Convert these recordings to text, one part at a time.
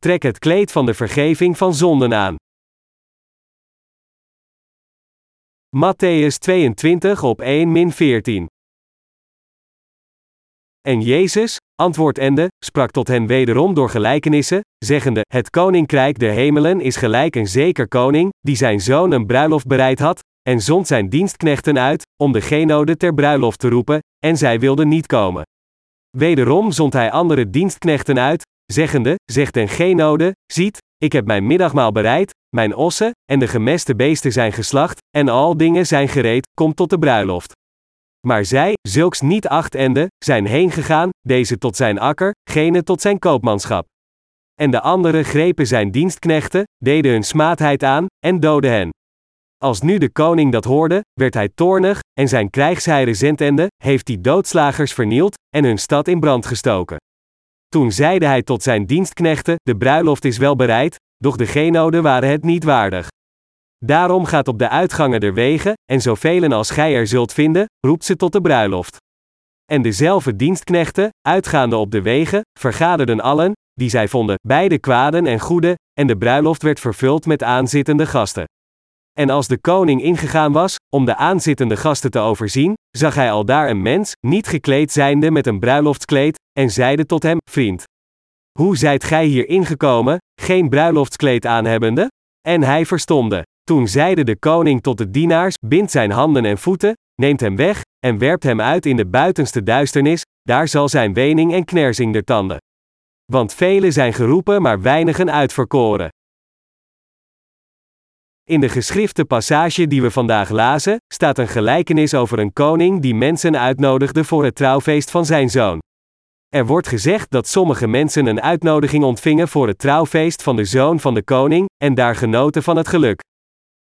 trek het kleed van de vergeving van zonden aan. Matthäus 22 op 1 min 14. En Jezus, antwoordende, sprak tot hen wederom door gelijkenissen, zeggende: Het koninkrijk der hemelen is gelijk een zeker koning, die zijn zoon een bruiloft bereid had, en zond zijn dienstknechten uit, om de genode ter bruiloft te roepen, en zij wilden niet komen. Wederom zond hij andere dienstknechten uit, zeggende: Zegt den genode: Ziet, ik heb mijn middagmaal bereid, mijn ossen en de gemeste beesten zijn geslacht, en al dingen zijn gereed, kom tot de bruiloft. Maar zij, zulks niet achtende, zijn heengegaan, deze tot zijn akker, gene tot zijn koopmanschap. En de anderen grepen zijn dienstknechten, deden hun smaadheid aan, en doden hen. Als nu de koning dat hoorde, werd hij toornig, en zijn krijgsheiren zendende, heeft die doodslagers vernield, en hun stad in brand gestoken. Toen zeide hij tot zijn dienstknechten: De bruiloft is wel bereid, doch de genoden waren het niet waardig. Daarom gaat op de uitgangen der wegen, en zoveel als gij er zult vinden, roept ze tot de bruiloft. En dezelfde dienstknechten, uitgaande op de wegen, vergaderden allen, die zij vonden, beide kwaden en goede, en de bruiloft werd vervuld met aanzittende gasten. En als de koning ingegaan was, om de aanzittende gasten te overzien, zag hij al daar een mens, niet gekleed zijnde met een bruiloftskleed, en zeide tot hem: Vriend, hoe zijt gij hier ingekomen, geen bruiloftskleed aanhebbende? En hij verstomde. Toen zeide de koning tot de dienaars: Bind zijn handen en voeten, neemt hem weg, en werpt hem uit in de buitenste duisternis, daar zal zijn wening en knersing der tanden. Want velen zijn geroepen, maar weinigen uitverkoren. In de geschrifte passage die we vandaag lazen, staat een gelijkenis over een koning die mensen uitnodigde voor het trouwfeest van zijn zoon. Er wordt gezegd dat sommige mensen een uitnodiging ontvingen voor het trouwfeest van de zoon van de koning, en daar genoten van het geluk.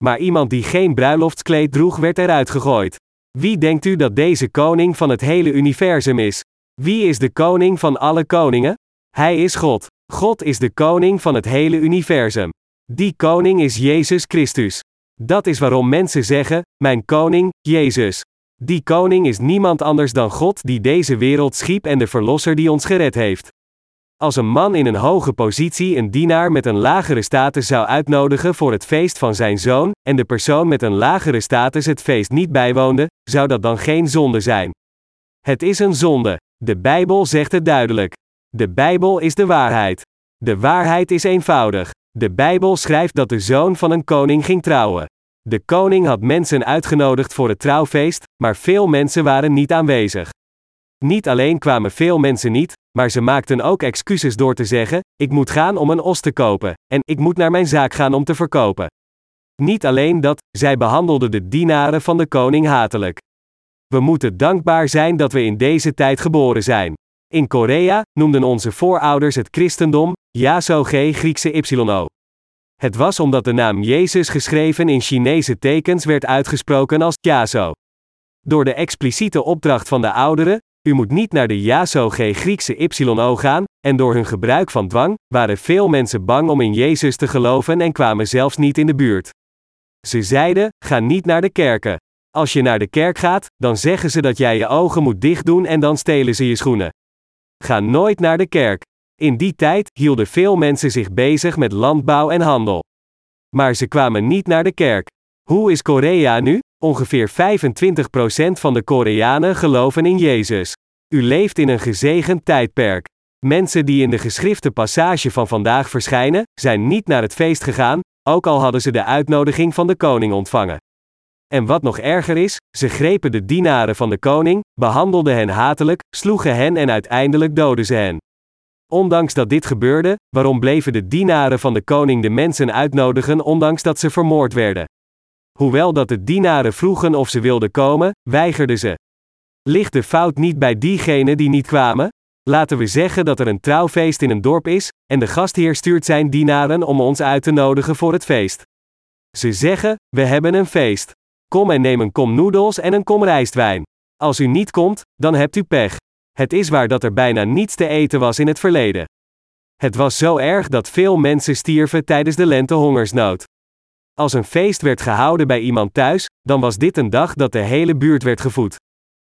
Maar iemand die geen bruiloftskleed droeg, werd eruit gegooid. Wie denkt u dat deze koning van het hele universum is? Wie is de koning van alle koningen? Hij is God. God is de koning van het hele universum. Die koning is Jezus Christus. Dat is waarom mensen zeggen: Mijn koning, Jezus. Die koning is niemand anders dan God die deze wereld schiep en de verlosser die ons gered heeft. Als een man in een hoge positie een dienaar met een lagere status zou uitnodigen voor het feest van zijn zoon, en de persoon met een lagere status het feest niet bijwoonde, zou dat dan geen zonde zijn? Het is een zonde. De Bijbel zegt het duidelijk. De Bijbel is de waarheid. De waarheid is eenvoudig. De Bijbel schrijft dat de zoon van een koning ging trouwen. De koning had mensen uitgenodigd voor het trouwfeest, maar veel mensen waren niet aanwezig. Niet alleen kwamen veel mensen niet, maar ze maakten ook excuses door te zeggen: Ik moet gaan om een os te kopen, en ik moet naar mijn zaak gaan om te verkopen. Niet alleen dat, zij behandelden de dienaren van de koning hatelijk. We moeten dankbaar zijn dat we in deze tijd geboren zijn. In Korea noemden onze voorouders het christendom Yaso G Griekse YO. Het was omdat de naam Jezus geschreven in Chinese tekens werd uitgesproken als Yaso. Door de expliciete opdracht van de ouderen, u moet niet naar de Yaso G Griekse YO gaan, en door hun gebruik van dwang, waren veel mensen bang om in Jezus te geloven en kwamen zelfs niet in de buurt. Ze zeiden: ga niet naar de kerken. Als je naar de kerk gaat, dan zeggen ze dat jij je ogen moet dicht doen en dan stelen ze je schoenen. Ga nooit naar de kerk. In die tijd hielden veel mensen zich bezig met landbouw en handel. Maar ze kwamen niet naar de kerk. Hoe is Korea nu? Ongeveer 25% van de Koreanen geloven in Jezus. U leeft in een gezegend tijdperk. Mensen die in de geschrifte passage van vandaag verschijnen, zijn niet naar het feest gegaan, ook al hadden ze de uitnodiging van de koning ontvangen. En wat nog erger is, ze grepen de dienaren van de koning, behandelden hen hatelijk, sloegen hen en uiteindelijk doden ze hen. Ondanks dat dit gebeurde, waarom bleven de dienaren van de koning de mensen uitnodigen ondanks dat ze vermoord werden? Hoewel dat de dienaren vroegen of ze wilden komen, weigerden ze. Ligt de fout niet bij diegenen die niet kwamen? Laten we zeggen dat er een trouwfeest in een dorp is, en de gastheer stuurt zijn dienaren om ons uit te nodigen voor het feest. Ze zeggen: We hebben een feest. Kom en neem een kom noedels en een kom rijstwijn. Als u niet komt, dan hebt u pech. Het is waar dat er bijna niets te eten was in het verleden. Het was zo erg dat veel mensen stierven tijdens de lentehongersnood. Als een feest werd gehouden bij iemand thuis, dan was dit een dag dat de hele buurt werd gevoed.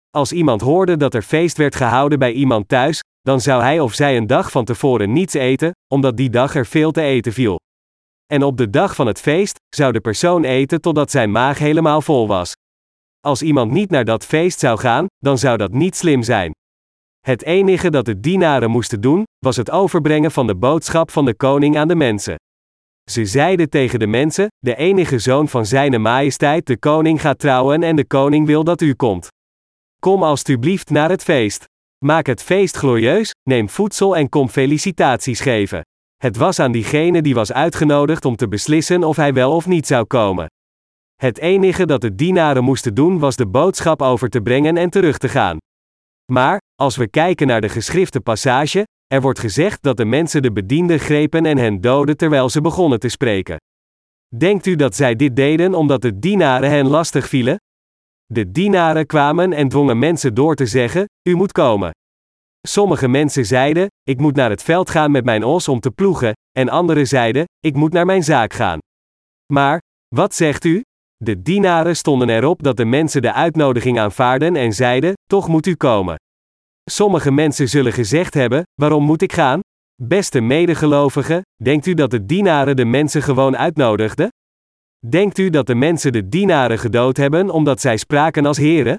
Als iemand hoorde dat er feest werd gehouden bij iemand thuis, dan zou hij of zij een dag van tevoren niets eten, omdat die dag er veel te eten viel. En op de dag van het feest zou de persoon eten totdat zijn maag helemaal vol was. Als iemand niet naar dat feest zou gaan, dan zou dat niet slim zijn. Het enige dat de dienaren moesten doen, was het overbrengen van de boodschap van de koning aan de mensen. Ze zeiden tegen de mensen: De enige zoon van Zijne Majesteit, de koning, gaat trouwen en de koning wil dat u komt. Kom alstublieft naar het feest. Maak het feest glorieus, neem voedsel en kom felicitaties geven. Het was aan diegene die was uitgenodigd om te beslissen of hij wel of niet zou komen. Het enige dat de dienaren moesten doen was de boodschap over te brengen en terug te gaan. Maar, als we kijken naar de geschrifte passage, er wordt gezegd dat de mensen de bedienden grepen en hen doden terwijl ze begonnen te spreken. Denkt u dat zij dit deden omdat de dienaren hen lastig vielen? De dienaren kwamen en dwongen mensen door te zeggen: U moet komen. Sommige mensen zeiden: Ik moet naar het veld gaan met mijn os om te ploegen, en anderen zeiden: Ik moet naar mijn zaak gaan. Maar, wat zegt u? De dienaren stonden erop dat de mensen de uitnodiging aanvaarden en zeiden: Toch moet u komen. Sommige mensen zullen gezegd hebben: Waarom moet ik gaan? Beste medegelovigen, denkt u dat de dienaren de mensen gewoon uitnodigden? Denkt u dat de mensen de dienaren gedood hebben omdat zij spraken als heren?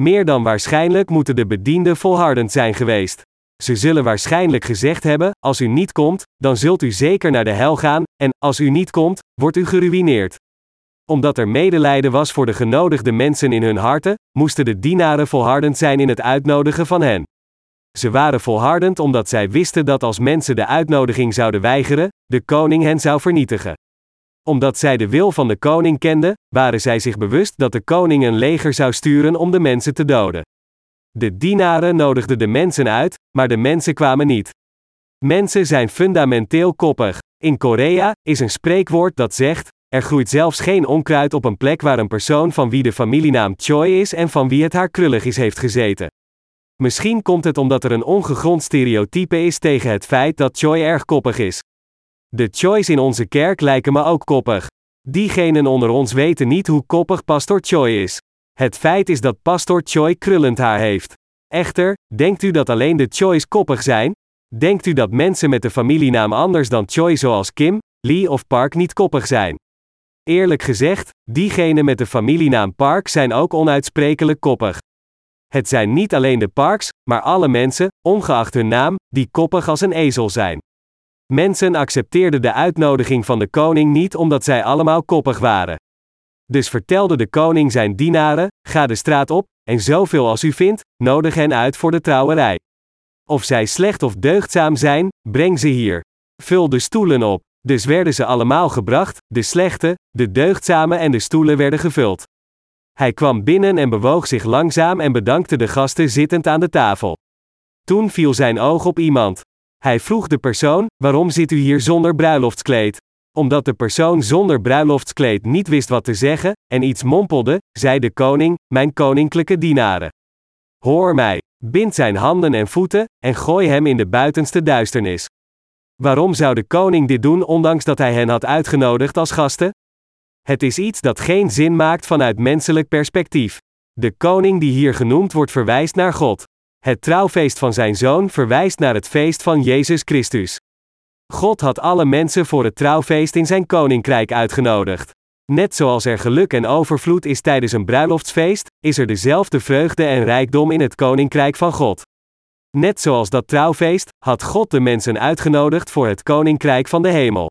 Meer dan waarschijnlijk moeten de bedienden volhardend zijn geweest. Ze zullen waarschijnlijk gezegd hebben: Als u niet komt, dan zult u zeker naar de hel gaan, en als u niet komt, wordt u geruïneerd omdat er medelijden was voor de genodigde mensen in hun harten, moesten de dienaren volhardend zijn in het uitnodigen van hen. Ze waren volhardend omdat zij wisten dat als mensen de uitnodiging zouden weigeren, de koning hen zou vernietigen. Omdat zij de wil van de koning kenden, waren zij zich bewust dat de koning een leger zou sturen om de mensen te doden. De dienaren nodigden de mensen uit, maar de mensen kwamen niet. Mensen zijn fundamenteel koppig. In Korea is een spreekwoord dat zegt: er groeit zelfs geen onkruid op een plek waar een persoon van wie de familienaam Choi is en van wie het haar krullig is heeft gezeten. Misschien komt het omdat er een ongegrond stereotype is tegen het feit dat Choi erg koppig is. De Choi's in onze kerk lijken me ook koppig. Diegenen onder ons weten niet hoe koppig Pastor Choi is. Het feit is dat Pastor Choi krullend haar heeft. Echter, denkt u dat alleen de Choi's koppig zijn? Denkt u dat mensen met de familienaam anders dan Choi zoals Kim, Lee of Park niet koppig zijn? Eerlijk gezegd, diegenen met de familienaam Park zijn ook onuitsprekelijk koppig. Het zijn niet alleen de Parks, maar alle mensen, ongeacht hun naam, die koppig als een ezel zijn. Mensen accepteerden de uitnodiging van de koning niet omdat zij allemaal koppig waren. Dus vertelde de koning zijn dienaren: ga de straat op, en zoveel als u vindt, nodig hen uit voor de trouwerij. Of zij slecht of deugdzaam zijn, breng ze hier. Vul de stoelen op. Dus werden ze allemaal gebracht, de slechte, de deugdzame en de stoelen werden gevuld. Hij kwam binnen en bewoog zich langzaam en bedankte de gasten zittend aan de tafel. Toen viel zijn oog op iemand. Hij vroeg de persoon: Waarom zit u hier zonder bruiloftskleed? Omdat de persoon zonder bruiloftskleed niet wist wat te zeggen, en iets mompelde, zei de koning: Mijn koninklijke dienaren. Hoor mij, bind zijn handen en voeten, en gooi hem in de buitenste duisternis. Waarom zou de koning dit doen ondanks dat hij hen had uitgenodigd als gasten? Het is iets dat geen zin maakt vanuit menselijk perspectief. De koning die hier genoemd wordt verwijst naar God. Het trouwfeest van zijn zoon verwijst naar het feest van Jezus Christus. God had alle mensen voor het trouwfeest in zijn koninkrijk uitgenodigd. Net zoals er geluk en overvloed is tijdens een bruiloftsfeest, is er dezelfde vreugde en rijkdom in het koninkrijk van God. Net zoals dat trouwfeest, had God de mensen uitgenodigd voor het koninkrijk van de hemel.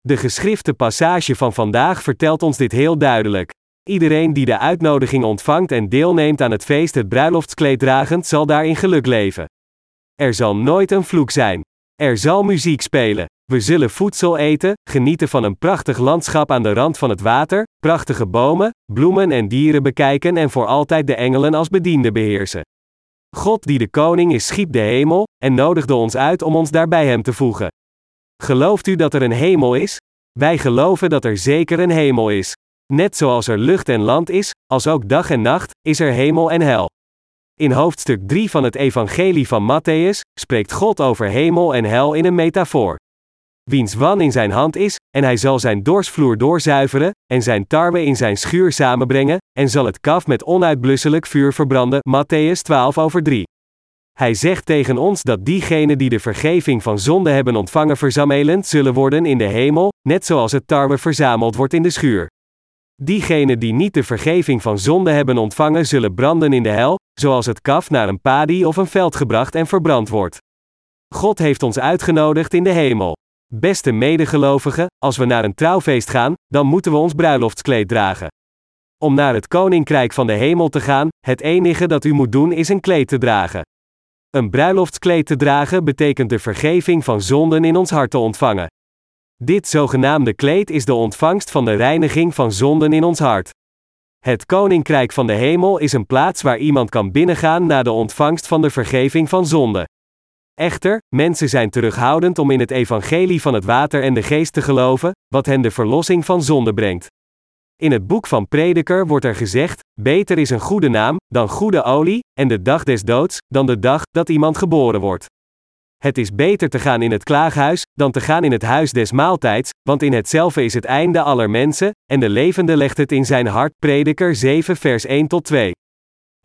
De geschrifte passage van vandaag vertelt ons dit heel duidelijk. Iedereen die de uitnodiging ontvangt en deelneemt aan het feest het bruiloftskleed dragend, zal daarin geluk leven. Er zal nooit een vloek zijn. Er zal muziek spelen. We zullen voedsel eten, genieten van een prachtig landschap aan de rand van het water, prachtige bomen, bloemen en dieren bekijken en voor altijd de engelen als bedienden beheersen. God die de koning is schiep de hemel, en nodigde ons uit om ons daarbij hem te voegen. Gelooft u dat er een hemel is? Wij geloven dat er zeker een hemel is. Net zoals er lucht en land is, als ook dag en nacht, is er hemel en hel. In hoofdstuk 3 van het Evangelie van Matthäus spreekt God over hemel en hel in een metafoor wiens wan in zijn hand is, en hij zal zijn dorsvloer doorzuiveren, en zijn tarwe in zijn schuur samenbrengen, en zal het kaf met onuitblusselijk vuur verbranden. Matthäus 12 over 3. Hij zegt tegen ons dat diegenen die de vergeving van zonde hebben ontvangen verzamelend zullen worden in de hemel, net zoals het tarwe verzameld wordt in de schuur. Diegenen die niet de vergeving van zonde hebben ontvangen zullen branden in de hel, zoals het kaf naar een padi of een veld gebracht en verbrand wordt. God heeft ons uitgenodigd in de hemel. Beste medegelovigen, als we naar een trouwfeest gaan, dan moeten we ons bruiloftskleed dragen. Om naar het koninkrijk van de hemel te gaan, het enige dat u moet doen is een kleed te dragen. Een bruiloftskleed te dragen betekent de vergeving van zonden in ons hart te ontvangen. Dit zogenaamde kleed is de ontvangst van de reiniging van zonden in ons hart. Het koninkrijk van de hemel is een plaats waar iemand kan binnengaan na de ontvangst van de vergeving van zonden. Echter, mensen zijn terughoudend om in het evangelie van het water en de geest te geloven, wat hen de verlossing van zonde brengt. In het boek van Prediker wordt er gezegd: Beter is een goede naam dan goede olie, en de dag des doods dan de dag dat iemand geboren wordt. Het is beter te gaan in het klaaghuis dan te gaan in het huis des maaltijds, want in hetzelfde is het einde aller mensen, en de levende legt het in zijn hart. Prediker 7, vers 1 tot 2.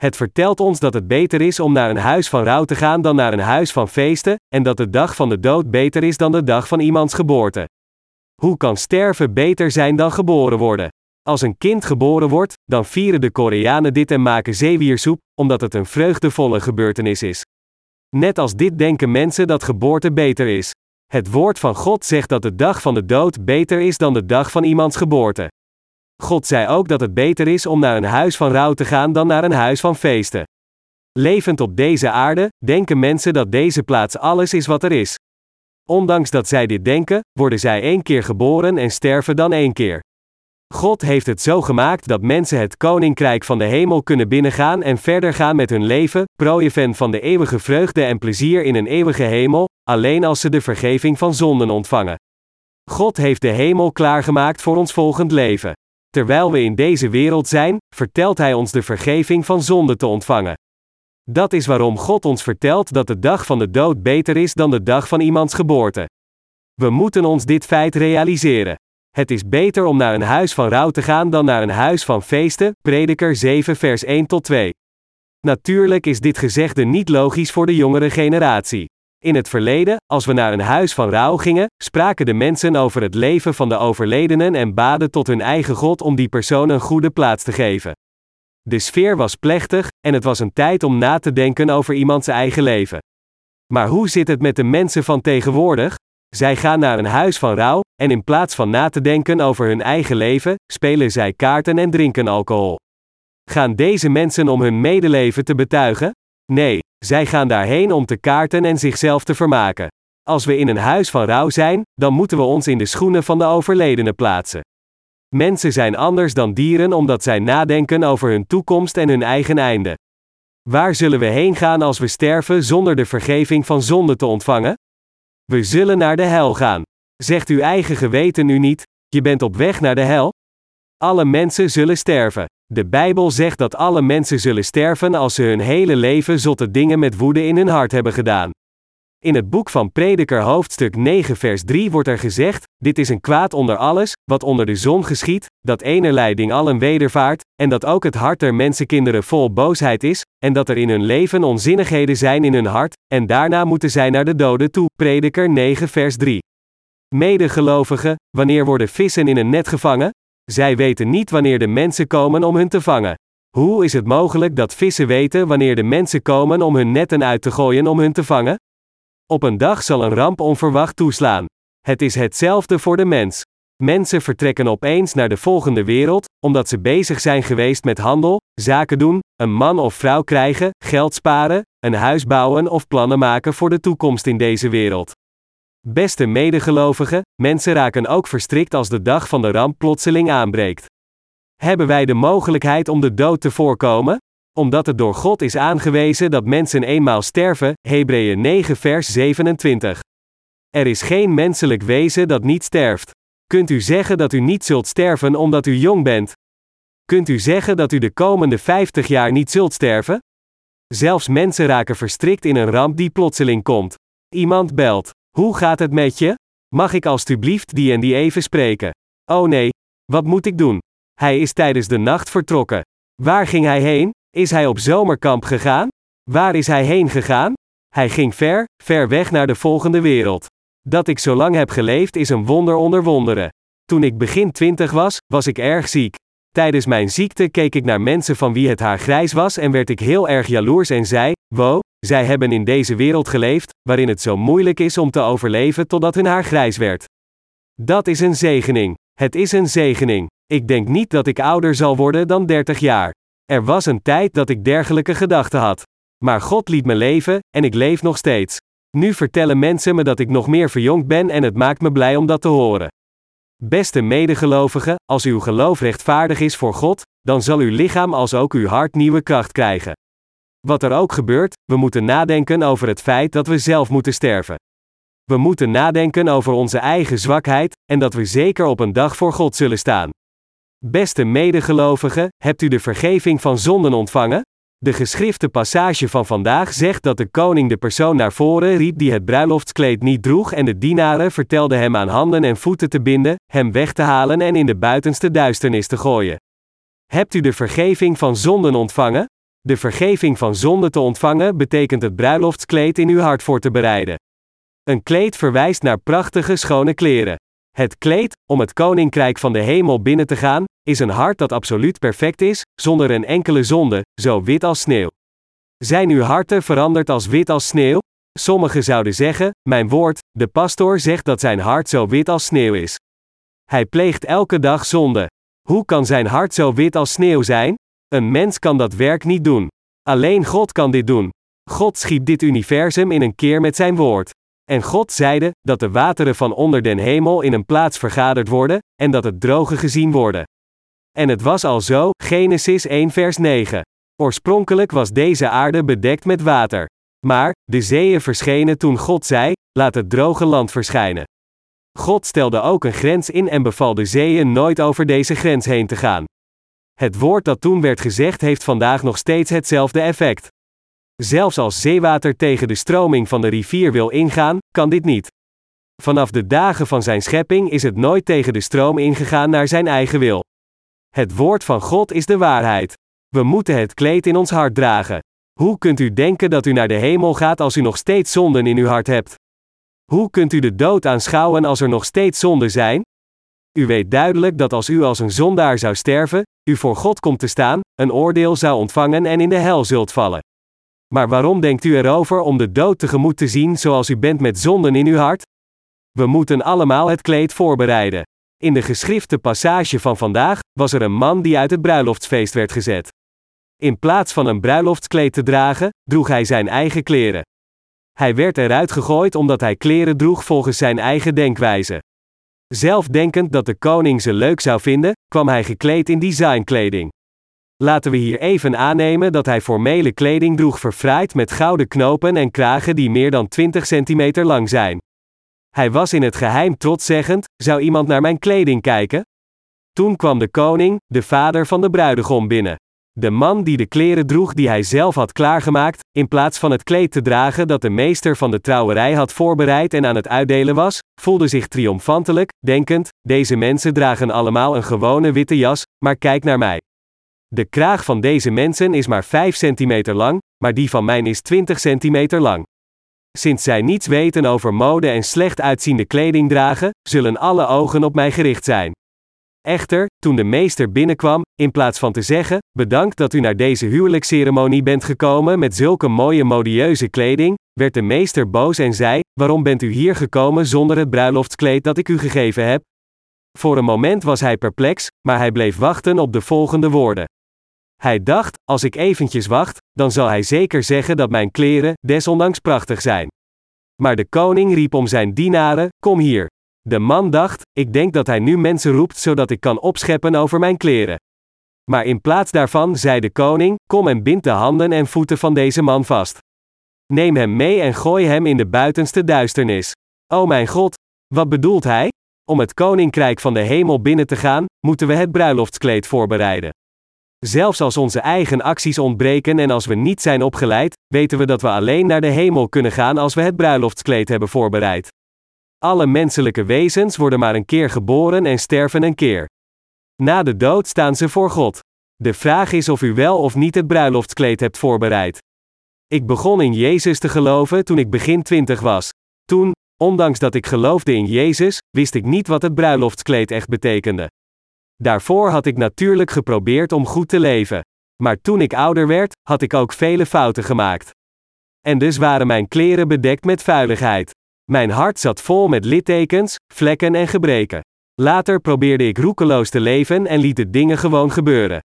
Het vertelt ons dat het beter is om naar een huis van rouw te gaan dan naar een huis van feesten, en dat de dag van de dood beter is dan de dag van iemands geboorte. Hoe kan sterven beter zijn dan geboren worden? Als een kind geboren wordt, dan vieren de Koreanen dit en maken zeewiersoep, omdat het een vreugdevolle gebeurtenis is. Net als dit denken mensen dat geboorte beter is. Het woord van God zegt dat de dag van de dood beter is dan de dag van iemands geboorte. God zei ook dat het beter is om naar een huis van rouw te gaan dan naar een huis van feesten. Levend op deze aarde, denken mensen dat deze plaats alles is wat er is. Ondanks dat zij dit denken, worden zij één keer geboren en sterven dan één keer. God heeft het zo gemaakt dat mensen het koninkrijk van de hemel kunnen binnengaan en verder gaan met hun leven, prooien van de eeuwige vreugde en plezier in een eeuwige hemel, alleen als ze de vergeving van zonden ontvangen. God heeft de hemel klaargemaakt voor ons volgend leven. Terwijl we in deze wereld zijn, vertelt Hij ons de vergeving van zonde te ontvangen. Dat is waarom God ons vertelt dat de dag van de dood beter is dan de dag van iemands geboorte. We moeten ons dit feit realiseren. Het is beter om naar een huis van rouw te gaan dan naar een huis van feesten. Prediker 7 vers 1 tot 2. Natuurlijk is dit gezegde niet logisch voor de jongere generatie. In het verleden, als we naar een huis van rouw gingen, spraken de mensen over het leven van de overledenen en baden tot hun eigen God om die persoon een goede plaats te geven. De sfeer was plechtig, en het was een tijd om na te denken over iemands eigen leven. Maar hoe zit het met de mensen van tegenwoordig? Zij gaan naar een huis van rouw, en in plaats van na te denken over hun eigen leven, spelen zij kaarten en drinken alcohol. Gaan deze mensen om hun medeleven te betuigen? Nee, zij gaan daarheen om te kaarten en zichzelf te vermaken. Als we in een huis van rouw zijn, dan moeten we ons in de schoenen van de overledene plaatsen. Mensen zijn anders dan dieren omdat zij nadenken over hun toekomst en hun eigen einde. Waar zullen we heen gaan als we sterven zonder de vergeving van zonde te ontvangen? We zullen naar de hel gaan. Zegt uw eigen geweten u niet, je bent op weg naar de hel? Alle mensen zullen sterven. De Bijbel zegt dat alle mensen zullen sterven als ze hun hele leven zotte dingen met woede in hun hart hebben gedaan. In het boek van Prediker hoofdstuk 9 vers 3 wordt er gezegd, dit is een kwaad onder alles, wat onder de zon geschiet, dat enerlei ding allen wedervaart, en dat ook het hart der mensenkinderen vol boosheid is, en dat er in hun leven onzinnigheden zijn in hun hart, en daarna moeten zij naar de doden toe. Prediker 9 vers 3. Medegelovigen, wanneer worden vissen in een net gevangen? Zij weten niet wanneer de mensen komen om hun te vangen. Hoe is het mogelijk dat vissen weten wanneer de mensen komen om hun netten uit te gooien om hun te vangen? Op een dag zal een ramp onverwacht toeslaan. Het is hetzelfde voor de mens. Mensen vertrekken opeens naar de volgende wereld, omdat ze bezig zijn geweest met handel, zaken doen, een man of vrouw krijgen, geld sparen, een huis bouwen of plannen maken voor de toekomst in deze wereld. Beste medegelovigen, mensen raken ook verstrikt als de dag van de ramp plotseling aanbreekt. Hebben wij de mogelijkheid om de dood te voorkomen? Omdat het door God is aangewezen dat mensen eenmaal sterven, Hebreeën 9 vers 27. Er is geen menselijk wezen dat niet sterft. Kunt u zeggen dat u niet zult sterven omdat u jong bent? Kunt u zeggen dat u de komende 50 jaar niet zult sterven? Zelfs mensen raken verstrikt in een ramp die plotseling komt. Iemand belt. Hoe gaat het met je? Mag ik alstublieft die en die even spreken? Oh nee, wat moet ik doen? Hij is tijdens de nacht vertrokken. Waar ging hij heen? Is hij op zomerkamp gegaan? Waar is hij heen gegaan? Hij ging ver, ver weg naar de volgende wereld. Dat ik zo lang heb geleefd is een wonder onder wonderen. Toen ik begin twintig was, was ik erg ziek. Tijdens mijn ziekte keek ik naar mensen van wie het haar grijs was en werd ik heel erg jaloers en zei: Wow, zij hebben in deze wereld geleefd, waarin het zo moeilijk is om te overleven totdat hun haar grijs werd. Dat is een zegening. Het is een zegening. Ik denk niet dat ik ouder zal worden dan 30 jaar. Er was een tijd dat ik dergelijke gedachten had. Maar God liet me leven, en ik leef nog steeds. Nu vertellen mensen me dat ik nog meer verjongd ben en het maakt me blij om dat te horen. Beste medegelovigen, als uw geloof rechtvaardig is voor God, dan zal uw lichaam als ook uw hart nieuwe kracht krijgen. Wat er ook gebeurt, we moeten nadenken over het feit dat we zelf moeten sterven. We moeten nadenken over onze eigen zwakheid, en dat we zeker op een dag voor God zullen staan. Beste medegelovigen, hebt u de vergeving van zonden ontvangen? De geschrifte passage van vandaag zegt dat de koning de persoon naar voren riep die het bruiloftskleed niet droeg en de dienaren vertelden hem aan handen en voeten te binden, hem weg te halen en in de buitenste duisternis te gooien. Hebt u de vergeving van zonden ontvangen? De vergeving van zonden te ontvangen betekent het bruiloftskleed in uw hart voor te bereiden. Een kleed verwijst naar prachtige schone kleren. Het kleed, om het koninkrijk van de hemel binnen te gaan, is een hart dat absoluut perfect is, zonder een enkele zonde, zo wit als sneeuw. Zijn uw harten veranderd als wit als sneeuw? Sommigen zouden zeggen: Mijn woord, de pastoor zegt dat zijn hart zo wit als sneeuw is. Hij pleegt elke dag zonde. Hoe kan zijn hart zo wit als sneeuw zijn? Een mens kan dat werk niet doen. Alleen God kan dit doen. God schiep dit universum in een keer met zijn woord. En God zeide, dat de wateren van onder den hemel in een plaats vergaderd worden, en dat het droge gezien worden. En het was al zo, Genesis 1 vers 9. Oorspronkelijk was deze aarde bedekt met water. Maar, de zeeën verschenen toen God zei, laat het droge land verschijnen. God stelde ook een grens in en beval de zeeën nooit over deze grens heen te gaan. Het woord dat toen werd gezegd heeft vandaag nog steeds hetzelfde effect. Zelfs als zeewater tegen de stroming van de rivier wil ingaan, kan dit niet. Vanaf de dagen van zijn schepping is het nooit tegen de stroom ingegaan naar zijn eigen wil. Het woord van God is de waarheid. We moeten het kleed in ons hart dragen. Hoe kunt u denken dat u naar de hemel gaat als u nog steeds zonden in uw hart hebt? Hoe kunt u de dood aanschouwen als er nog steeds zonden zijn? U weet duidelijk dat als u als een zondaar zou sterven, u voor God komt te staan, een oordeel zou ontvangen en in de hel zult vallen. Maar waarom denkt u erover om de dood tegemoet te zien zoals u bent met zonden in uw hart? We moeten allemaal het kleed voorbereiden. In de geschrifte passage van vandaag was er een man die uit het bruiloftsfeest werd gezet. In plaats van een bruiloftskleed te dragen, droeg hij zijn eigen kleren. Hij werd eruit gegooid omdat hij kleren droeg volgens zijn eigen denkwijze. Zelf denkend dat de koning ze leuk zou vinden, kwam hij gekleed in designkleding. Laten we hier even aannemen dat hij formele kleding droeg verfraaid met gouden knopen en kragen die meer dan 20 centimeter lang zijn. Hij was in het geheim trotszeggend: Zou iemand naar mijn kleding kijken? Toen kwam de koning, de vader van de bruidegom, binnen. De man die de kleren droeg die hij zelf had klaargemaakt, in plaats van het kleed te dragen dat de meester van de trouwerij had voorbereid en aan het uitdelen was, voelde zich triomfantelijk, denkend: Deze mensen dragen allemaal een gewone witte jas, maar kijk naar mij. De kraag van deze mensen is maar 5 centimeter lang, maar die van mijn is 20 centimeter lang. Sinds zij niets weten over mode en slecht uitziende kleding dragen, zullen alle ogen op mij gericht zijn. Echter, toen de meester binnenkwam, in plaats van te zeggen: Bedankt dat u naar deze huwelijksceremonie bent gekomen met zulke mooie modieuze kleding, werd de meester boos en zei: Waarom bent u hier gekomen zonder het bruiloftskleed dat ik u gegeven heb? Voor een moment was hij perplex, maar hij bleef wachten op de volgende woorden. Hij dacht: Als ik eventjes wacht, dan zal hij zeker zeggen dat mijn kleren, desondanks prachtig zijn. Maar de koning riep om zijn dienaren: Kom hier. De man dacht: Ik denk dat hij nu mensen roept zodat ik kan opscheppen over mijn kleren. Maar in plaats daarvan zei de koning: Kom en bind de handen en voeten van deze man vast. Neem hem mee en gooi hem in de buitenste duisternis. O mijn God, wat bedoelt hij? Om het koninkrijk van de hemel binnen te gaan, moeten we het bruiloftskleed voorbereiden. Zelfs als onze eigen acties ontbreken en als we niet zijn opgeleid, weten we dat we alleen naar de hemel kunnen gaan als we het bruiloftskleed hebben voorbereid. Alle menselijke wezens worden maar een keer geboren en sterven een keer. Na de dood staan ze voor God. De vraag is of u wel of niet het bruiloftskleed hebt voorbereid. Ik begon in Jezus te geloven toen ik begin twintig was. Toen, ondanks dat ik geloofde in Jezus, wist ik niet wat het bruiloftskleed echt betekende. Daarvoor had ik natuurlijk geprobeerd om goed te leven. Maar toen ik ouder werd, had ik ook vele fouten gemaakt. En dus waren mijn kleren bedekt met vuiligheid. Mijn hart zat vol met littekens, vlekken en gebreken. Later probeerde ik roekeloos te leven en liet de dingen gewoon gebeuren.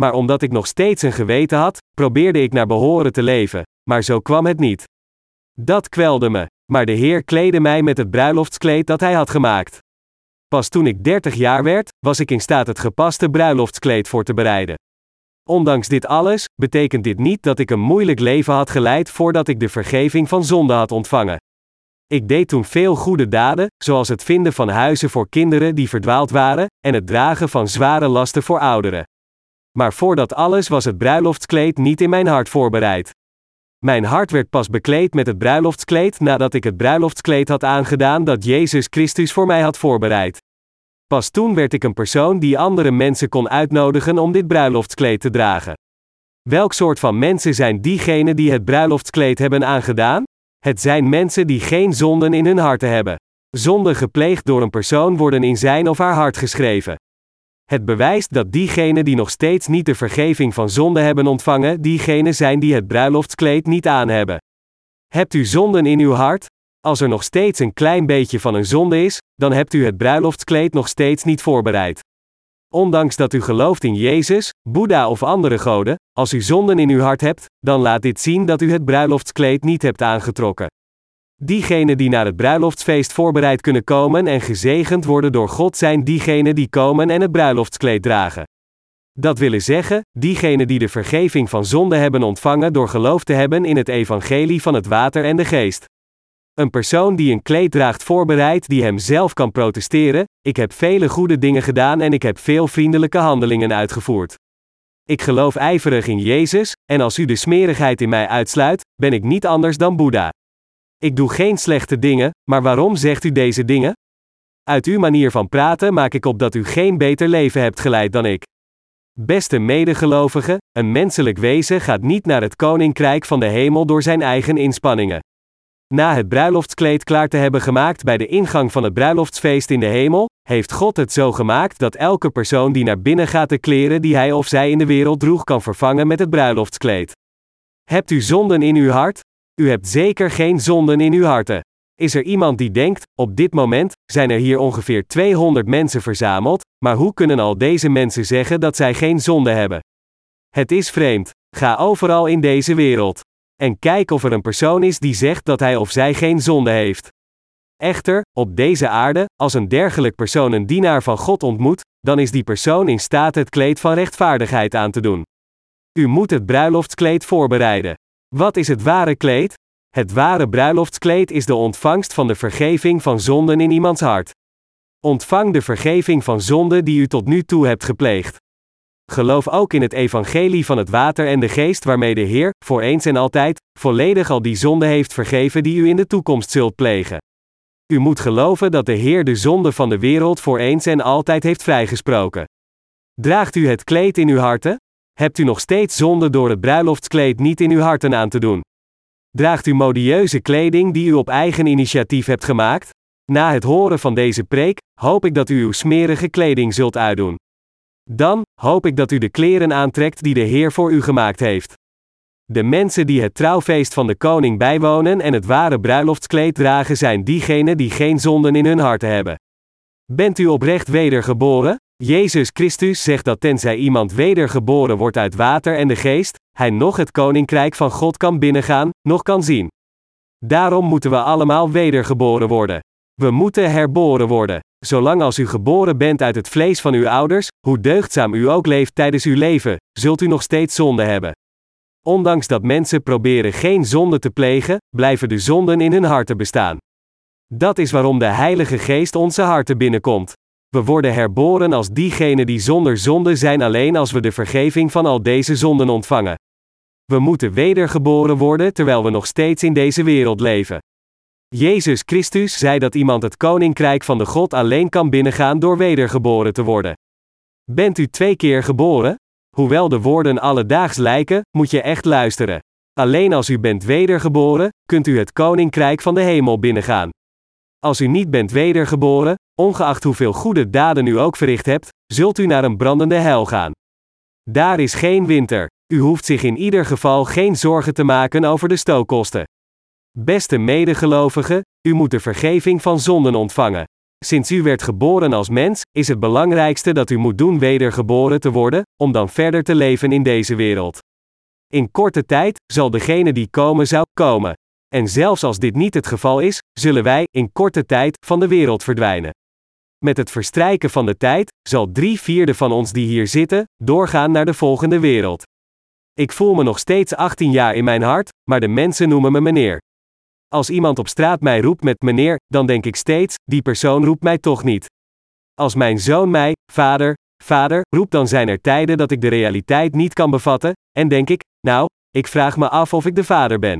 Maar omdat ik nog steeds een geweten had, probeerde ik naar behoren te leven, maar zo kwam het niet. Dat kwelde me, maar de Heer kleedde mij met het bruiloftskleed dat Hij had gemaakt. Pas toen ik 30 jaar werd, was ik in staat het gepaste bruiloftskleed voor te bereiden. Ondanks dit alles, betekent dit niet dat ik een moeilijk leven had geleid voordat ik de vergeving van zonde had ontvangen. Ik deed toen veel goede daden, zoals het vinden van huizen voor kinderen die verdwaald waren, en het dragen van zware lasten voor ouderen. Maar voordat alles was het bruiloftskleed niet in mijn hart voorbereid. Mijn hart werd pas bekleed met het bruiloftskleed nadat ik het bruiloftskleed had aangedaan dat Jezus Christus voor mij had voorbereid. Pas toen werd ik een persoon die andere mensen kon uitnodigen om dit bruiloftskleed te dragen. Welk soort van mensen zijn diegenen die het bruiloftskleed hebben aangedaan? Het zijn mensen die geen zonden in hun harten hebben. Zonden gepleegd door een persoon worden in zijn of haar hart geschreven. Het bewijst dat diegenen die nog steeds niet de vergeving van zonde hebben ontvangen, diegenen zijn die het bruiloftskleed niet aan hebben. Hebt u zonden in uw hart? Als er nog steeds een klein beetje van een zonde is, dan hebt u het bruiloftskleed nog steeds niet voorbereid. Ondanks dat u gelooft in Jezus, Boeddha of andere goden, als u zonden in uw hart hebt, dan laat dit zien dat u het bruiloftskleed niet hebt aangetrokken. Diegenen die naar het bruiloftsfeest voorbereid kunnen komen en gezegend worden door God zijn diegenen die komen en het bruiloftskleed dragen. Dat willen zeggen, diegenen die de vergeving van zonde hebben ontvangen door geloof te hebben in het evangelie van het water en de geest. Een persoon die een kleed draagt voorbereid die hem zelf kan protesteren, ik heb vele goede dingen gedaan en ik heb veel vriendelijke handelingen uitgevoerd. Ik geloof ijverig in Jezus, en als u de smerigheid in mij uitsluit, ben ik niet anders dan Boeddha. Ik doe geen slechte dingen, maar waarom zegt u deze dingen? Uit uw manier van praten maak ik op dat u geen beter leven hebt geleid dan ik. Beste medegelovigen, een menselijk wezen gaat niet naar het koninkrijk van de hemel door zijn eigen inspanningen. Na het bruiloftskleed klaar te hebben gemaakt bij de ingang van het bruiloftsfeest in de hemel, heeft God het zo gemaakt dat elke persoon die naar binnen gaat de kleren die hij of zij in de wereld droeg kan vervangen met het bruiloftskleed. Hebt u zonden in uw hart? U hebt zeker geen zonden in uw harten. Is er iemand die denkt, op dit moment zijn er hier ongeveer 200 mensen verzameld, maar hoe kunnen al deze mensen zeggen dat zij geen zonde hebben? Het is vreemd. Ga overal in deze wereld. En kijk of er een persoon is die zegt dat hij of zij geen zonde heeft. Echter, op deze aarde, als een dergelijk persoon een dienaar van God ontmoet, dan is die persoon in staat het kleed van rechtvaardigheid aan te doen. U moet het bruiloftskleed voorbereiden. Wat is het ware kleed? Het ware bruiloftskleed is de ontvangst van de vergeving van zonden in iemands hart. Ontvang de vergeving van zonden die u tot nu toe hebt gepleegd. Geloof ook in het evangelie van het water en de geest waarmee de Heer, voor eens en altijd, volledig al die zonden heeft vergeven die u in de toekomst zult plegen. U moet geloven dat de Heer de zonde van de wereld voor eens en altijd heeft vrijgesproken. Draagt u het kleed in uw harten? Hebt u nog steeds zonde door het bruiloftskleed niet in uw harten aan te doen? Draagt u modieuze kleding die u op eigen initiatief hebt gemaakt? Na het horen van deze preek, hoop ik dat u uw smerige kleding zult uitdoen. Dan hoop ik dat u de kleren aantrekt die de Heer voor u gemaakt heeft. De mensen die het trouwfeest van de koning bijwonen en het ware bruiloftskleed dragen zijn diegenen die geen zonden in hun harten hebben. Bent u oprecht wedergeboren? Jezus Christus zegt dat tenzij iemand wedergeboren wordt uit water en de geest, hij nog het koninkrijk van God kan binnengaan, nog kan zien. Daarom moeten we allemaal wedergeboren worden. We moeten herboren worden. Zolang als u geboren bent uit het vlees van uw ouders, hoe deugdzaam u ook leeft tijdens uw leven, zult u nog steeds zonde hebben. Ondanks dat mensen proberen geen zonde te plegen, blijven de zonden in hun harten bestaan. Dat is waarom de Heilige Geest onze harten binnenkomt. We worden herboren als diegenen die zonder zonde zijn alleen als we de vergeving van al deze zonden ontvangen. We moeten wedergeboren worden terwijl we nog steeds in deze wereld leven. Jezus Christus zei dat iemand het koninkrijk van de God alleen kan binnengaan door wedergeboren te worden. Bent u twee keer geboren? Hoewel de woorden alledaags lijken, moet je echt luisteren. Alleen als u bent wedergeboren, kunt u het koninkrijk van de hemel binnengaan. Als u niet bent wedergeboren, ongeacht hoeveel goede daden u ook verricht hebt, zult u naar een brandende hel gaan. Daar is geen winter. U hoeft zich in ieder geval geen zorgen te maken over de stookkosten. Beste medegelovigen, u moet de vergeving van zonden ontvangen. Sinds u werd geboren als mens, is het belangrijkste dat u moet doen wedergeboren te worden, om dan verder te leven in deze wereld. In korte tijd zal degene die komen zou komen. En zelfs als dit niet het geval is, zullen wij, in korte tijd, van de wereld verdwijnen. Met het verstrijken van de tijd, zal drie vierde van ons die hier zitten, doorgaan naar de volgende wereld. Ik voel me nog steeds 18 jaar in mijn hart, maar de mensen noemen me meneer. Als iemand op straat mij roept met meneer, dan denk ik steeds, die persoon roept mij toch niet. Als mijn zoon mij, vader, vader, roept, dan zijn er tijden dat ik de realiteit niet kan bevatten, en denk ik, nou, ik vraag me af of ik de vader ben.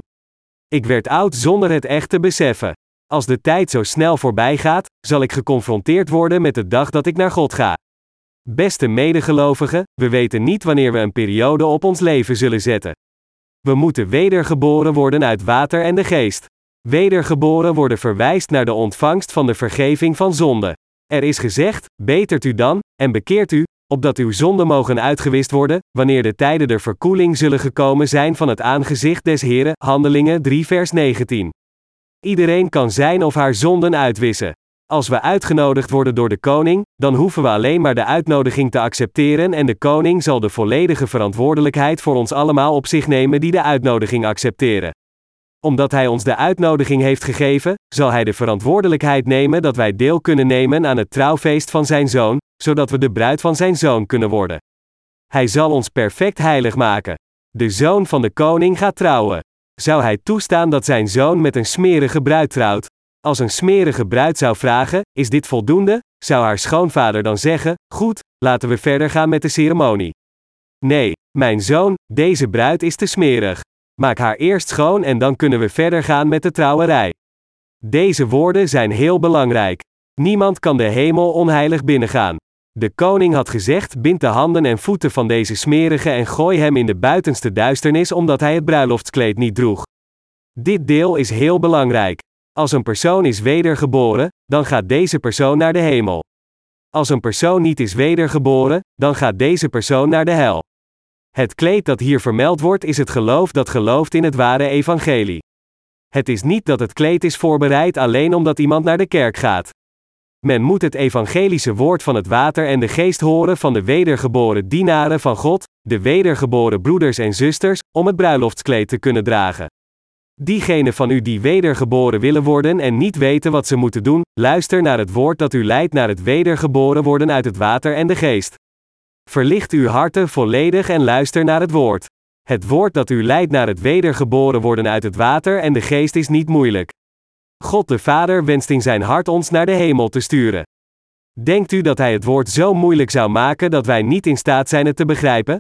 Ik werd oud zonder het echt te beseffen. Als de tijd zo snel voorbij gaat, zal ik geconfronteerd worden met de dag dat ik naar God ga. Beste medegelovigen, we weten niet wanneer we een periode op ons leven zullen zetten. We moeten wedergeboren worden uit water en de geest. Wedergeboren worden verwijst naar de ontvangst van de vergeving van zonde. Er is gezegd: betert u dan, en bekeert u, opdat uw zonden mogen uitgewist worden, wanneer de tijden der verkoeling zullen gekomen zijn van het aangezicht des Heren. Handelingen 3 vers 19. Iedereen kan zijn of haar zonden uitwissen. Als we uitgenodigd worden door de koning, dan hoeven we alleen maar de uitnodiging te accepteren en de koning zal de volledige verantwoordelijkheid voor ons allemaal op zich nemen die de uitnodiging accepteren. Omdat hij ons de uitnodiging heeft gegeven, zal hij de verantwoordelijkheid nemen dat wij deel kunnen nemen aan het trouwfeest van zijn zoon, zodat we de bruid van zijn zoon kunnen worden. Hij zal ons perfect heilig maken. De zoon van de koning gaat trouwen. Zou hij toestaan dat zijn zoon met een smerige bruid trouwt? Als een smerige bruid zou vragen: Is dit voldoende? zou haar schoonvader dan zeggen: Goed, laten we verder gaan met de ceremonie. Nee, mijn zoon, deze bruid is te smerig. Maak haar eerst schoon en dan kunnen we verder gaan met de trouwerij. Deze woorden zijn heel belangrijk. Niemand kan de hemel onheilig binnengaan. De koning had gezegd: bind de handen en voeten van deze smerige en gooi hem in de buitenste duisternis omdat hij het bruiloftskleed niet droeg. Dit deel is heel belangrijk. Als een persoon is wedergeboren, dan gaat deze persoon naar de hemel. Als een persoon niet is wedergeboren, dan gaat deze persoon naar de hel. Het kleed dat hier vermeld wordt is het geloof dat gelooft in het ware evangelie. Het is niet dat het kleed is voorbereid alleen omdat iemand naar de kerk gaat. Men moet het evangelische woord van het water en de geest horen van de wedergeboren dienaren van God, de wedergeboren broeders en zusters, om het bruiloftskleed te kunnen dragen. Diegenen van u die wedergeboren willen worden en niet weten wat ze moeten doen, luister naar het woord dat u leidt naar het wedergeboren worden uit het water en de geest. Verlicht uw harten volledig en luister naar het woord. Het woord dat u leidt naar het wedergeboren worden uit het water en de geest is niet moeilijk. God de Vader wenst in zijn hart ons naar de hemel te sturen. Denkt u dat hij het woord zo moeilijk zou maken dat wij niet in staat zijn het te begrijpen?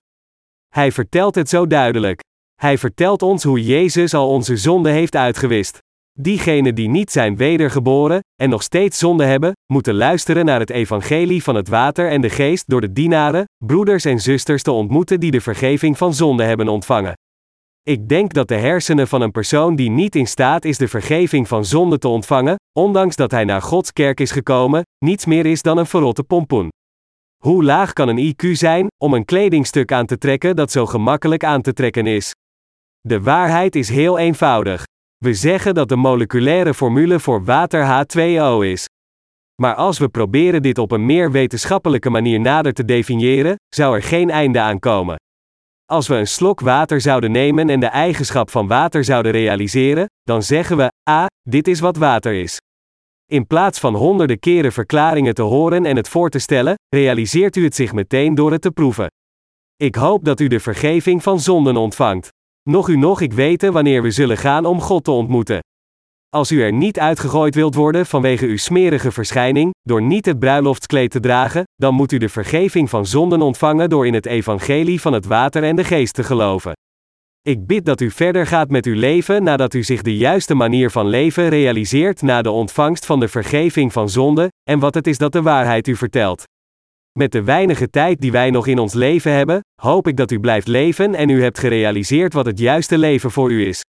Hij vertelt het zo duidelijk. Hij vertelt ons hoe Jezus al onze zonde heeft uitgewist. Diegenen die niet zijn wedergeboren en nog steeds zonde hebben, moeten luisteren naar het evangelie van het water en de geest door de dienaren, broeders en zusters te ontmoeten die de vergeving van zonde hebben ontvangen. Ik denk dat de hersenen van een persoon die niet in staat is de vergeving van zonde te ontvangen, ondanks dat hij naar Gods kerk is gekomen, niets meer is dan een verrotte pompoen. Hoe laag kan een IQ zijn om een kledingstuk aan te trekken dat zo gemakkelijk aan te trekken is? De waarheid is heel eenvoudig. We zeggen dat de moleculaire formule voor water H2O is. Maar als we proberen dit op een meer wetenschappelijke manier nader te definiëren, zou er geen einde aan komen. Als we een slok water zouden nemen en de eigenschap van water zouden realiseren, dan zeggen we: A, dit is wat water is. In plaats van honderden keren verklaringen te horen en het voor te stellen, realiseert u het zich meteen door het te proeven. Ik hoop dat u de vergeving van zonden ontvangt. Nog u nog ik weten wanneer we zullen gaan om God te ontmoeten. Als u er niet uitgegooid wilt worden vanwege uw smerige verschijning, door niet het bruiloftskleed te dragen, dan moet u de vergeving van zonden ontvangen door in het evangelie van het water en de geest te geloven. Ik bid dat u verder gaat met uw leven nadat u zich de juiste manier van leven realiseert na de ontvangst van de vergeving van zonde, en wat het is dat de waarheid u vertelt. Met de weinige tijd die wij nog in ons leven hebben, hoop ik dat u blijft leven en u hebt gerealiseerd wat het juiste leven voor u is.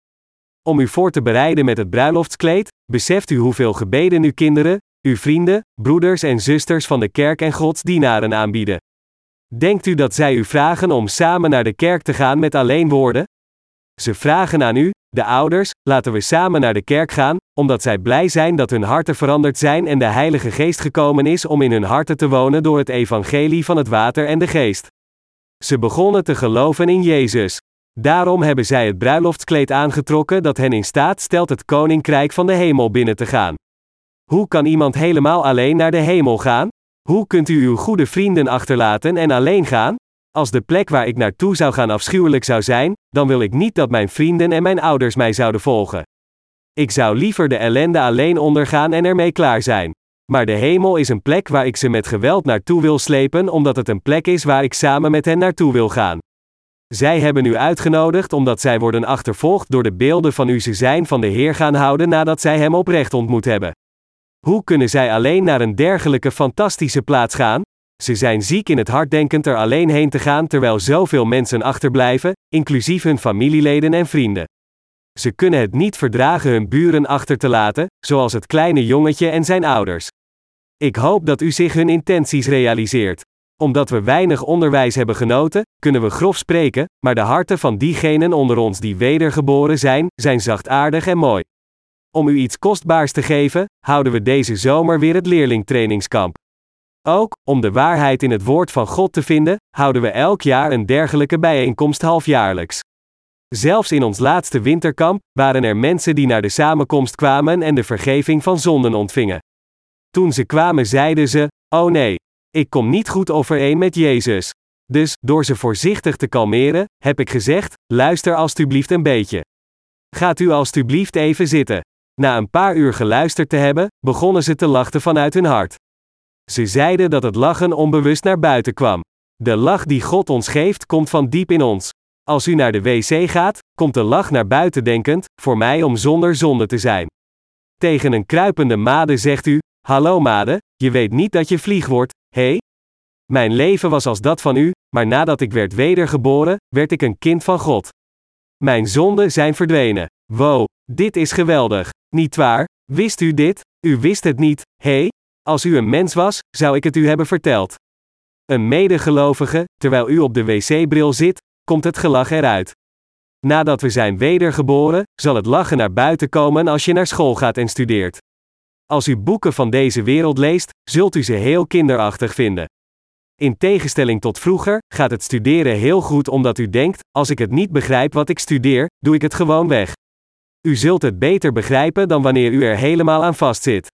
Om u voor te bereiden met het bruiloftskleed, beseft u hoeveel gebeden uw kinderen, uw vrienden, broeders en zusters van de kerk en godsdienaren aanbieden. Denkt u dat zij u vragen om samen naar de kerk te gaan met alleen woorden? Ze vragen aan u, de ouders, laten we samen naar de kerk gaan, omdat zij blij zijn dat hun harten veranderd zijn en de Heilige Geest gekomen is om in hun harten te wonen door het evangelie van het water en de geest. Ze begonnen te geloven in Jezus. Daarom hebben zij het bruiloftskleed aangetrokken dat hen in staat stelt het koninkrijk van de hemel binnen te gaan. Hoe kan iemand helemaal alleen naar de hemel gaan? Hoe kunt u uw goede vrienden achterlaten en alleen gaan? Als de plek waar ik naartoe zou gaan afschuwelijk zou zijn, dan wil ik niet dat mijn vrienden en mijn ouders mij zouden volgen. Ik zou liever de ellende alleen ondergaan en ermee klaar zijn. Maar de hemel is een plek waar ik ze met geweld naartoe wil slepen, omdat het een plek is waar ik samen met hen naartoe wil gaan. Zij hebben u uitgenodigd omdat zij worden achtervolgd door de beelden van u ze zijn van de Heer gaan houden nadat zij hem oprecht ontmoet hebben. Hoe kunnen zij alleen naar een dergelijke fantastische plaats gaan? Ze zijn ziek in het hart denkend er alleen heen te gaan terwijl zoveel mensen achterblijven, inclusief hun familieleden en vrienden. Ze kunnen het niet verdragen hun buren achter te laten, zoals het kleine jongetje en zijn ouders. Ik hoop dat u zich hun intenties realiseert. Omdat we weinig onderwijs hebben genoten, kunnen we grof spreken, maar de harten van diegenen onder ons die wedergeboren zijn, zijn zachtaardig en mooi. Om u iets kostbaars te geven, houden we deze zomer weer het leerlingtrainingskamp. Ook, om de waarheid in het woord van God te vinden, houden we elk jaar een dergelijke bijeenkomst halfjaarlijks. Zelfs in ons laatste winterkamp waren er mensen die naar de samenkomst kwamen en de vergeving van zonden ontvingen. Toen ze kwamen zeiden ze: Oh nee, ik kom niet goed overeen met Jezus. Dus, door ze voorzichtig te kalmeren, heb ik gezegd: luister alstublieft een beetje. Gaat u alstublieft even zitten. Na een paar uur geluisterd te hebben, begonnen ze te lachen vanuit hun hart. Ze zeiden dat het lachen onbewust naar buiten kwam. De lach die God ons geeft, komt van diep in ons. Als u naar de wc gaat, komt de lach naar buiten denkend, voor mij om zonder zonde te zijn. Tegen een kruipende made zegt u: Hallo made, je weet niet dat je vlieg wordt, hé? Hey? Mijn leven was als dat van u, maar nadat ik werd wedergeboren, werd ik een kind van God. Mijn zonden zijn verdwenen. Wow, dit is geweldig. Niet waar? Wist u dit? U wist het niet, hé? Hey? Als u een mens was, zou ik het u hebben verteld. Een medegelovige, terwijl u op de wc-bril zit, komt het gelach eruit. Nadat we zijn wedergeboren, zal het lachen naar buiten komen als je naar school gaat en studeert. Als u boeken van deze wereld leest, zult u ze heel kinderachtig vinden. In tegenstelling tot vroeger, gaat het studeren heel goed omdat u denkt: als ik het niet begrijp wat ik studeer, doe ik het gewoon weg. U zult het beter begrijpen dan wanneer u er helemaal aan vastzit.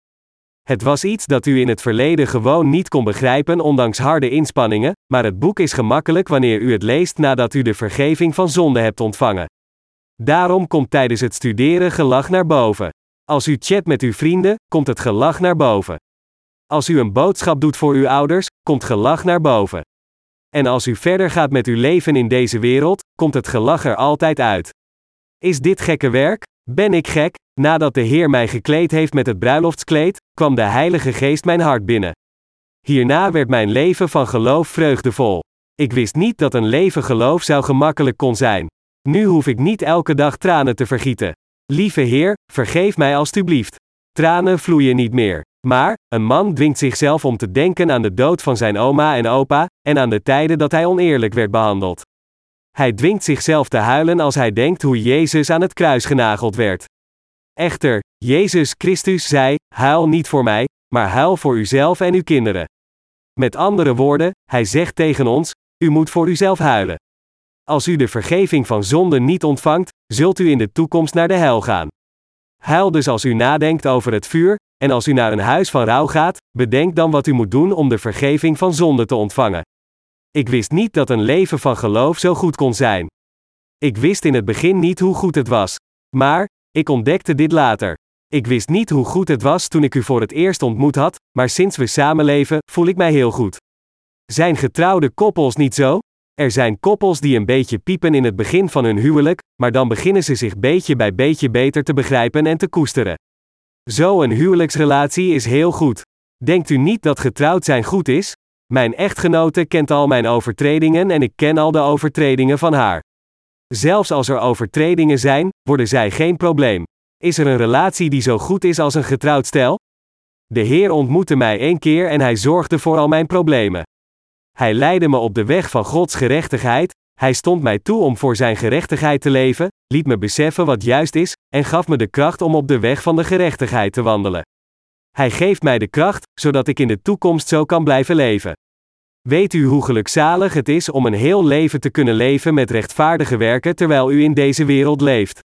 Het was iets dat u in het verleden gewoon niet kon begrijpen ondanks harde inspanningen, maar het boek is gemakkelijk wanneer u het leest nadat u de vergeving van zonde hebt ontvangen. Daarom komt tijdens het studeren gelach naar boven. Als u chat met uw vrienden, komt het gelach naar boven. Als u een boodschap doet voor uw ouders, komt gelach naar boven. En als u verder gaat met uw leven in deze wereld, komt het gelach er altijd uit. Is dit gekke werk? Ben ik gek? Nadat de Heer mij gekleed heeft met het bruiloftskleed, kwam de Heilige Geest mijn hart binnen. Hierna werd mijn leven van geloof vreugdevol. Ik wist niet dat een leven geloof zou gemakkelijk kon zijn. Nu hoef ik niet elke dag tranen te vergieten. Lieve Heer, vergeef mij alstublieft. Tranen vloeien niet meer. Maar, een man dwingt zichzelf om te denken aan de dood van zijn oma en opa, en aan de tijden dat hij oneerlijk werd behandeld. Hij dwingt zichzelf te huilen als hij denkt hoe Jezus aan het kruis genageld werd. Echter, Jezus Christus zei: Huil niet voor mij, maar huil voor uzelf en uw kinderen. Met andere woorden, hij zegt tegen ons: U moet voor uzelf huilen. Als u de vergeving van zonden niet ontvangt, zult u in de toekomst naar de hel gaan. Huil dus als u nadenkt over het vuur, en als u naar een huis van rouw gaat, bedenk dan wat u moet doen om de vergeving van zonde te ontvangen. Ik wist niet dat een leven van geloof zo goed kon zijn. Ik wist in het begin niet hoe goed het was. Maar, ik ontdekte dit later. Ik wist niet hoe goed het was toen ik u voor het eerst ontmoet had, maar sinds we samenleven, voel ik mij heel goed. Zijn getrouwde koppels niet zo? Er zijn koppels die een beetje piepen in het begin van hun huwelijk, maar dan beginnen ze zich beetje bij beetje beter te begrijpen en te koesteren. Zo een huwelijksrelatie is heel goed. Denkt u niet dat getrouwd zijn goed is? Mijn echtgenote kent al mijn overtredingen en ik ken al de overtredingen van haar. Zelfs als er overtredingen zijn, worden zij geen probleem. Is er een relatie die zo goed is als een getrouwd stel? De Heer ontmoette mij één keer en hij zorgde voor al mijn problemen. Hij leidde me op de weg van Gods gerechtigheid, hij stond mij toe om voor zijn gerechtigheid te leven, liet me beseffen wat juist is, en gaf me de kracht om op de weg van de gerechtigheid te wandelen. Hij geeft mij de kracht, zodat ik in de toekomst zo kan blijven leven. Weet u hoe gelukzalig het is om een heel leven te kunnen leven met rechtvaardige werken terwijl u in deze wereld leeft?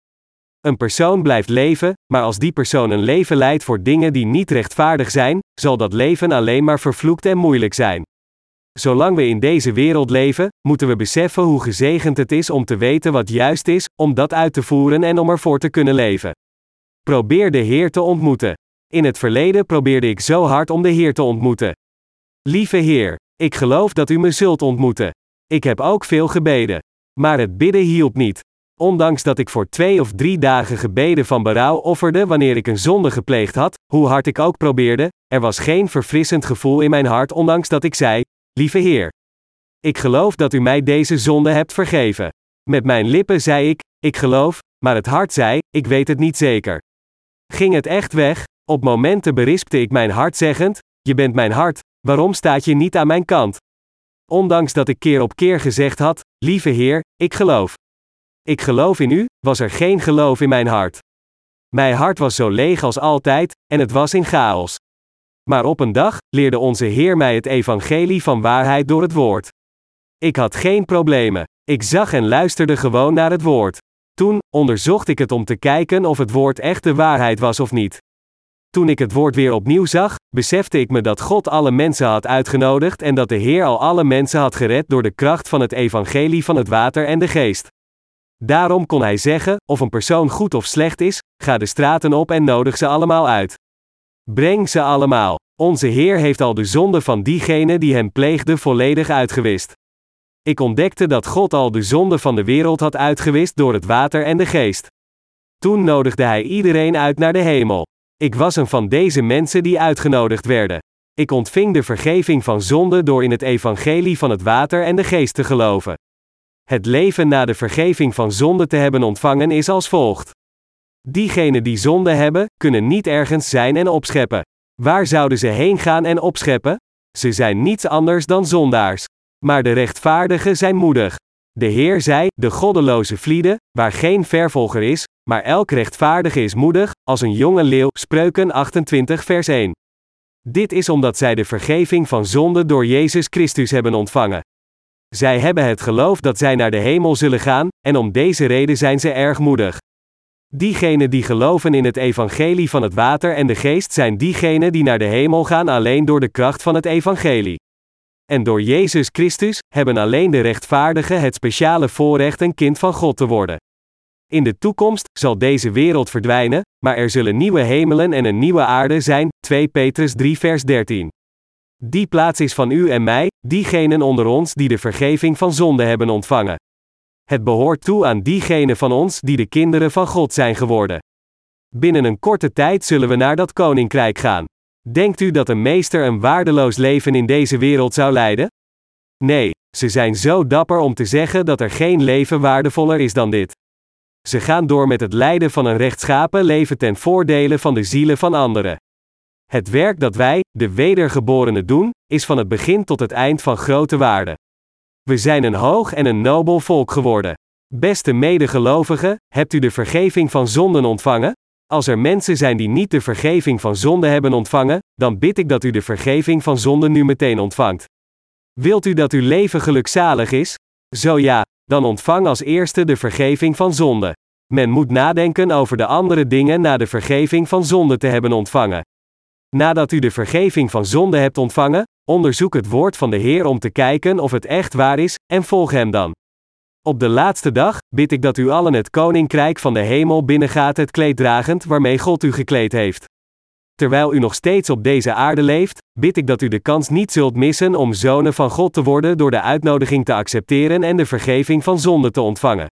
Een persoon blijft leven, maar als die persoon een leven leidt voor dingen die niet rechtvaardig zijn, zal dat leven alleen maar vervloekt en moeilijk zijn. Zolang we in deze wereld leven, moeten we beseffen hoe gezegend het is om te weten wat juist is, om dat uit te voeren en om ervoor te kunnen leven. Probeer de Heer te ontmoeten. In het verleden probeerde ik zo hard om de Heer te ontmoeten. Lieve Heer, ik geloof dat u me zult ontmoeten. Ik heb ook veel gebeden. Maar het bidden hielp niet. Ondanks dat ik voor twee of drie dagen gebeden van berouw offerde wanneer ik een zonde gepleegd had, hoe hard ik ook probeerde, er was geen verfrissend gevoel in mijn hart ondanks dat ik zei, Lieve Heer, ik geloof dat u mij deze zonde hebt vergeven. Met mijn lippen zei ik, ik geloof, maar het hart zei, ik weet het niet zeker. Ging het echt weg? Op momenten berispte ik mijn hart zeggend, je bent mijn hart, waarom staat je niet aan mijn kant? Ondanks dat ik keer op keer gezegd had, lieve Heer, ik geloof. Ik geloof in u, was er geen geloof in mijn hart. Mijn hart was zo leeg als altijd, en het was in chaos. Maar op een dag leerde onze Heer mij het evangelie van waarheid door het woord. Ik had geen problemen. Ik zag en luisterde gewoon naar het woord. Toen onderzocht ik het om te kijken of het woord echt de waarheid was of niet. Toen ik het woord weer opnieuw zag, besefte ik me dat God alle mensen had uitgenodigd en dat de Heer al alle mensen had gered door de kracht van het evangelie van het water en de geest. Daarom kon hij zeggen, of een persoon goed of slecht is, ga de straten op en nodig ze allemaal uit. Breng ze allemaal. Onze Heer heeft al de zonde van diegene die hem pleegde volledig uitgewist. Ik ontdekte dat God al de zonde van de wereld had uitgewist door het water en de geest. Toen nodigde hij iedereen uit naar de hemel. Ik was een van deze mensen die uitgenodigd werden. Ik ontving de vergeving van zonde door in het evangelie van het water en de geest te geloven. Het leven na de vergeving van zonde te hebben ontvangen is als volgt. Diegenen die zonde hebben, kunnen niet ergens zijn en opscheppen. Waar zouden ze heen gaan en opscheppen? Ze zijn niets anders dan zondaars. Maar de rechtvaardigen zijn moedig. De Heer zei: De goddeloze vlieden, waar geen vervolger is, maar elk rechtvaardige is moedig, als een jonge leeuw. Spreuken 28, vers 1. Dit is omdat zij de vergeving van zonde door Jezus Christus hebben ontvangen. Zij hebben het geloof dat zij naar de hemel zullen gaan, en om deze reden zijn ze erg moedig. Diegenen die geloven in het evangelie van het water en de geest zijn diegenen die naar de hemel gaan alleen door de kracht van het evangelie. En door Jezus Christus hebben alleen de rechtvaardigen het speciale voorrecht een kind van God te worden. In de toekomst zal deze wereld verdwijnen, maar er zullen nieuwe hemelen en een nieuwe aarde zijn. 2 Petrus 3 vers 13. Die plaats is van u en mij, diegenen onder ons die de vergeving van zonde hebben ontvangen. Het behoort toe aan diegenen van ons die de kinderen van God zijn geworden. Binnen een korte tijd zullen we naar dat koninkrijk gaan. Denkt u dat een meester een waardeloos leven in deze wereld zou leiden? Nee, ze zijn zo dapper om te zeggen dat er geen leven waardevoller is dan dit. Ze gaan door met het lijden van een rechtschapen leven ten voordele van de zielen van anderen. Het werk dat wij, de wedergeborenen, doen, is van het begin tot het eind van grote waarde. We zijn een hoog en een nobel volk geworden. Beste medegelovigen, hebt u de vergeving van zonden ontvangen? Als er mensen zijn die niet de vergeving van zonden hebben ontvangen, dan bid ik dat u de vergeving van zonden nu meteen ontvangt. Wilt u dat uw leven gelukzalig is? Zo ja, dan ontvang als eerste de vergeving van zonde. Men moet nadenken over de andere dingen na de vergeving van zonde te hebben ontvangen. Nadat u de vergeving van zonde hebt ontvangen, onderzoek het woord van de Heer om te kijken of het echt waar is, en volg hem dan. Op de laatste dag bid ik dat u allen het koninkrijk van de hemel binnengaat, het kleed dragend waarmee God u gekleed heeft. Terwijl u nog steeds op deze aarde leeft, bid ik dat u de kans niet zult missen om zonen van God te worden door de uitnodiging te accepteren en de vergeving van zonde te ontvangen.